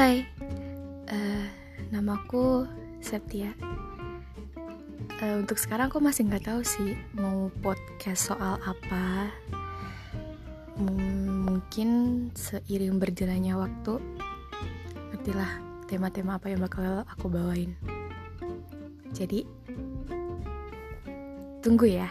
Hai, uh, namaku Septia. Uh, untuk sekarang aku masih nggak tahu sih mau podcast soal apa. M mungkin seiring berjalannya waktu, nantilah tema-tema apa yang bakal aku bawain. Jadi, tunggu ya.